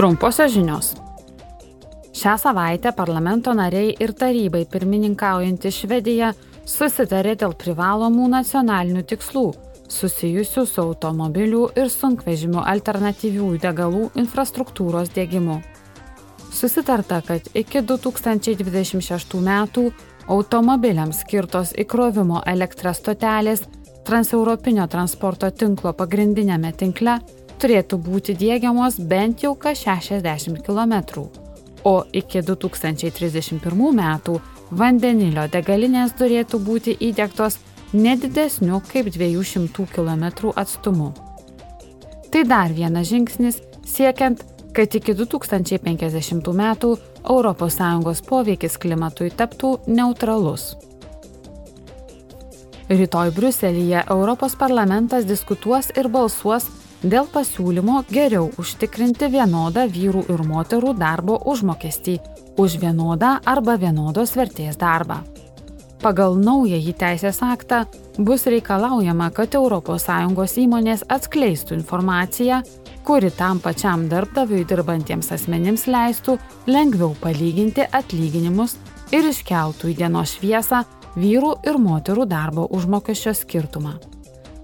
Trumposios žinios. Šią savaitę parlamento nariai ir tarybai pirmininkaujantį Švediją susitarė dėl privalomų nacionalinių tikslų susijusių su automobilių ir sunkvežimių alternatyviųjų degalų infrastruktūros dėgymu. Susitarta, kad iki 2026 metų automobiliams skirtos įkrovimo elektrą stotelės transeuropinio transporto tinklo pagrindinėme tinkle turėtų būti dėgiamos bent jau kas 60 km, o iki 2031 metų vandenilio degalinės turėtų būti įdėktos nedidesniu kaip 200 km atstumu. Tai dar vienas žingsnis siekiant, kad iki 2050 metų ES poveikis klimatui taptų neutralus. Rytoj Bruselėje Europos parlamentas diskutuos ir balsuos dėl pasiūlymo geriau užtikrinti vienodą vyrų ir moterų darbo užmokestį už vienodą arba vienodos vertės darbą. Pagal naująjį teisės aktą bus reikalaujama, kad ES įmonės atskleistų informaciją, kuri tam pačiam darbdaviui dirbantiems asmenims leistų lengviau palyginti atlyginimus ir iškeltų į dienos šviesą vyrų ir moterų darbo užmokesčio skirtumą.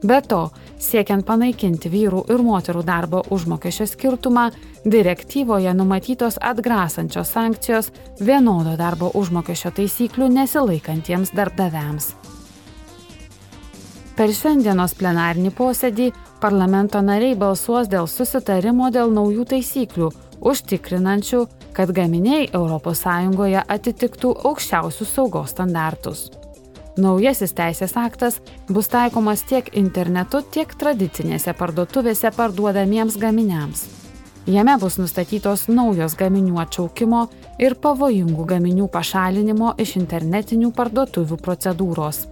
Be to, siekiant panaikinti vyrų ir moterų darbo užmokesčio skirtumą, direktyvoje numatytos atgrasančios sankcijos vienodo darbo užmokesčio taisyklių nesilaikantiems darbdaviams. Per šiandienos plenarinį posėdį parlamento nariai balsuos dėl susitarimo dėl naujų taisyklių, užtikrinančių, kad gaminiai ES atitiktų aukščiausius saugos standartus. Naujasis teisės aktas bus taikomas tiek internetu, tiek tradicinėse parduotuvėse parduodamiems gaminiams. Jame bus nustatytos naujos gaminių atšaukimo ir pavojingų gaminių pašalinimo iš internetinių parduotuvių procedūros.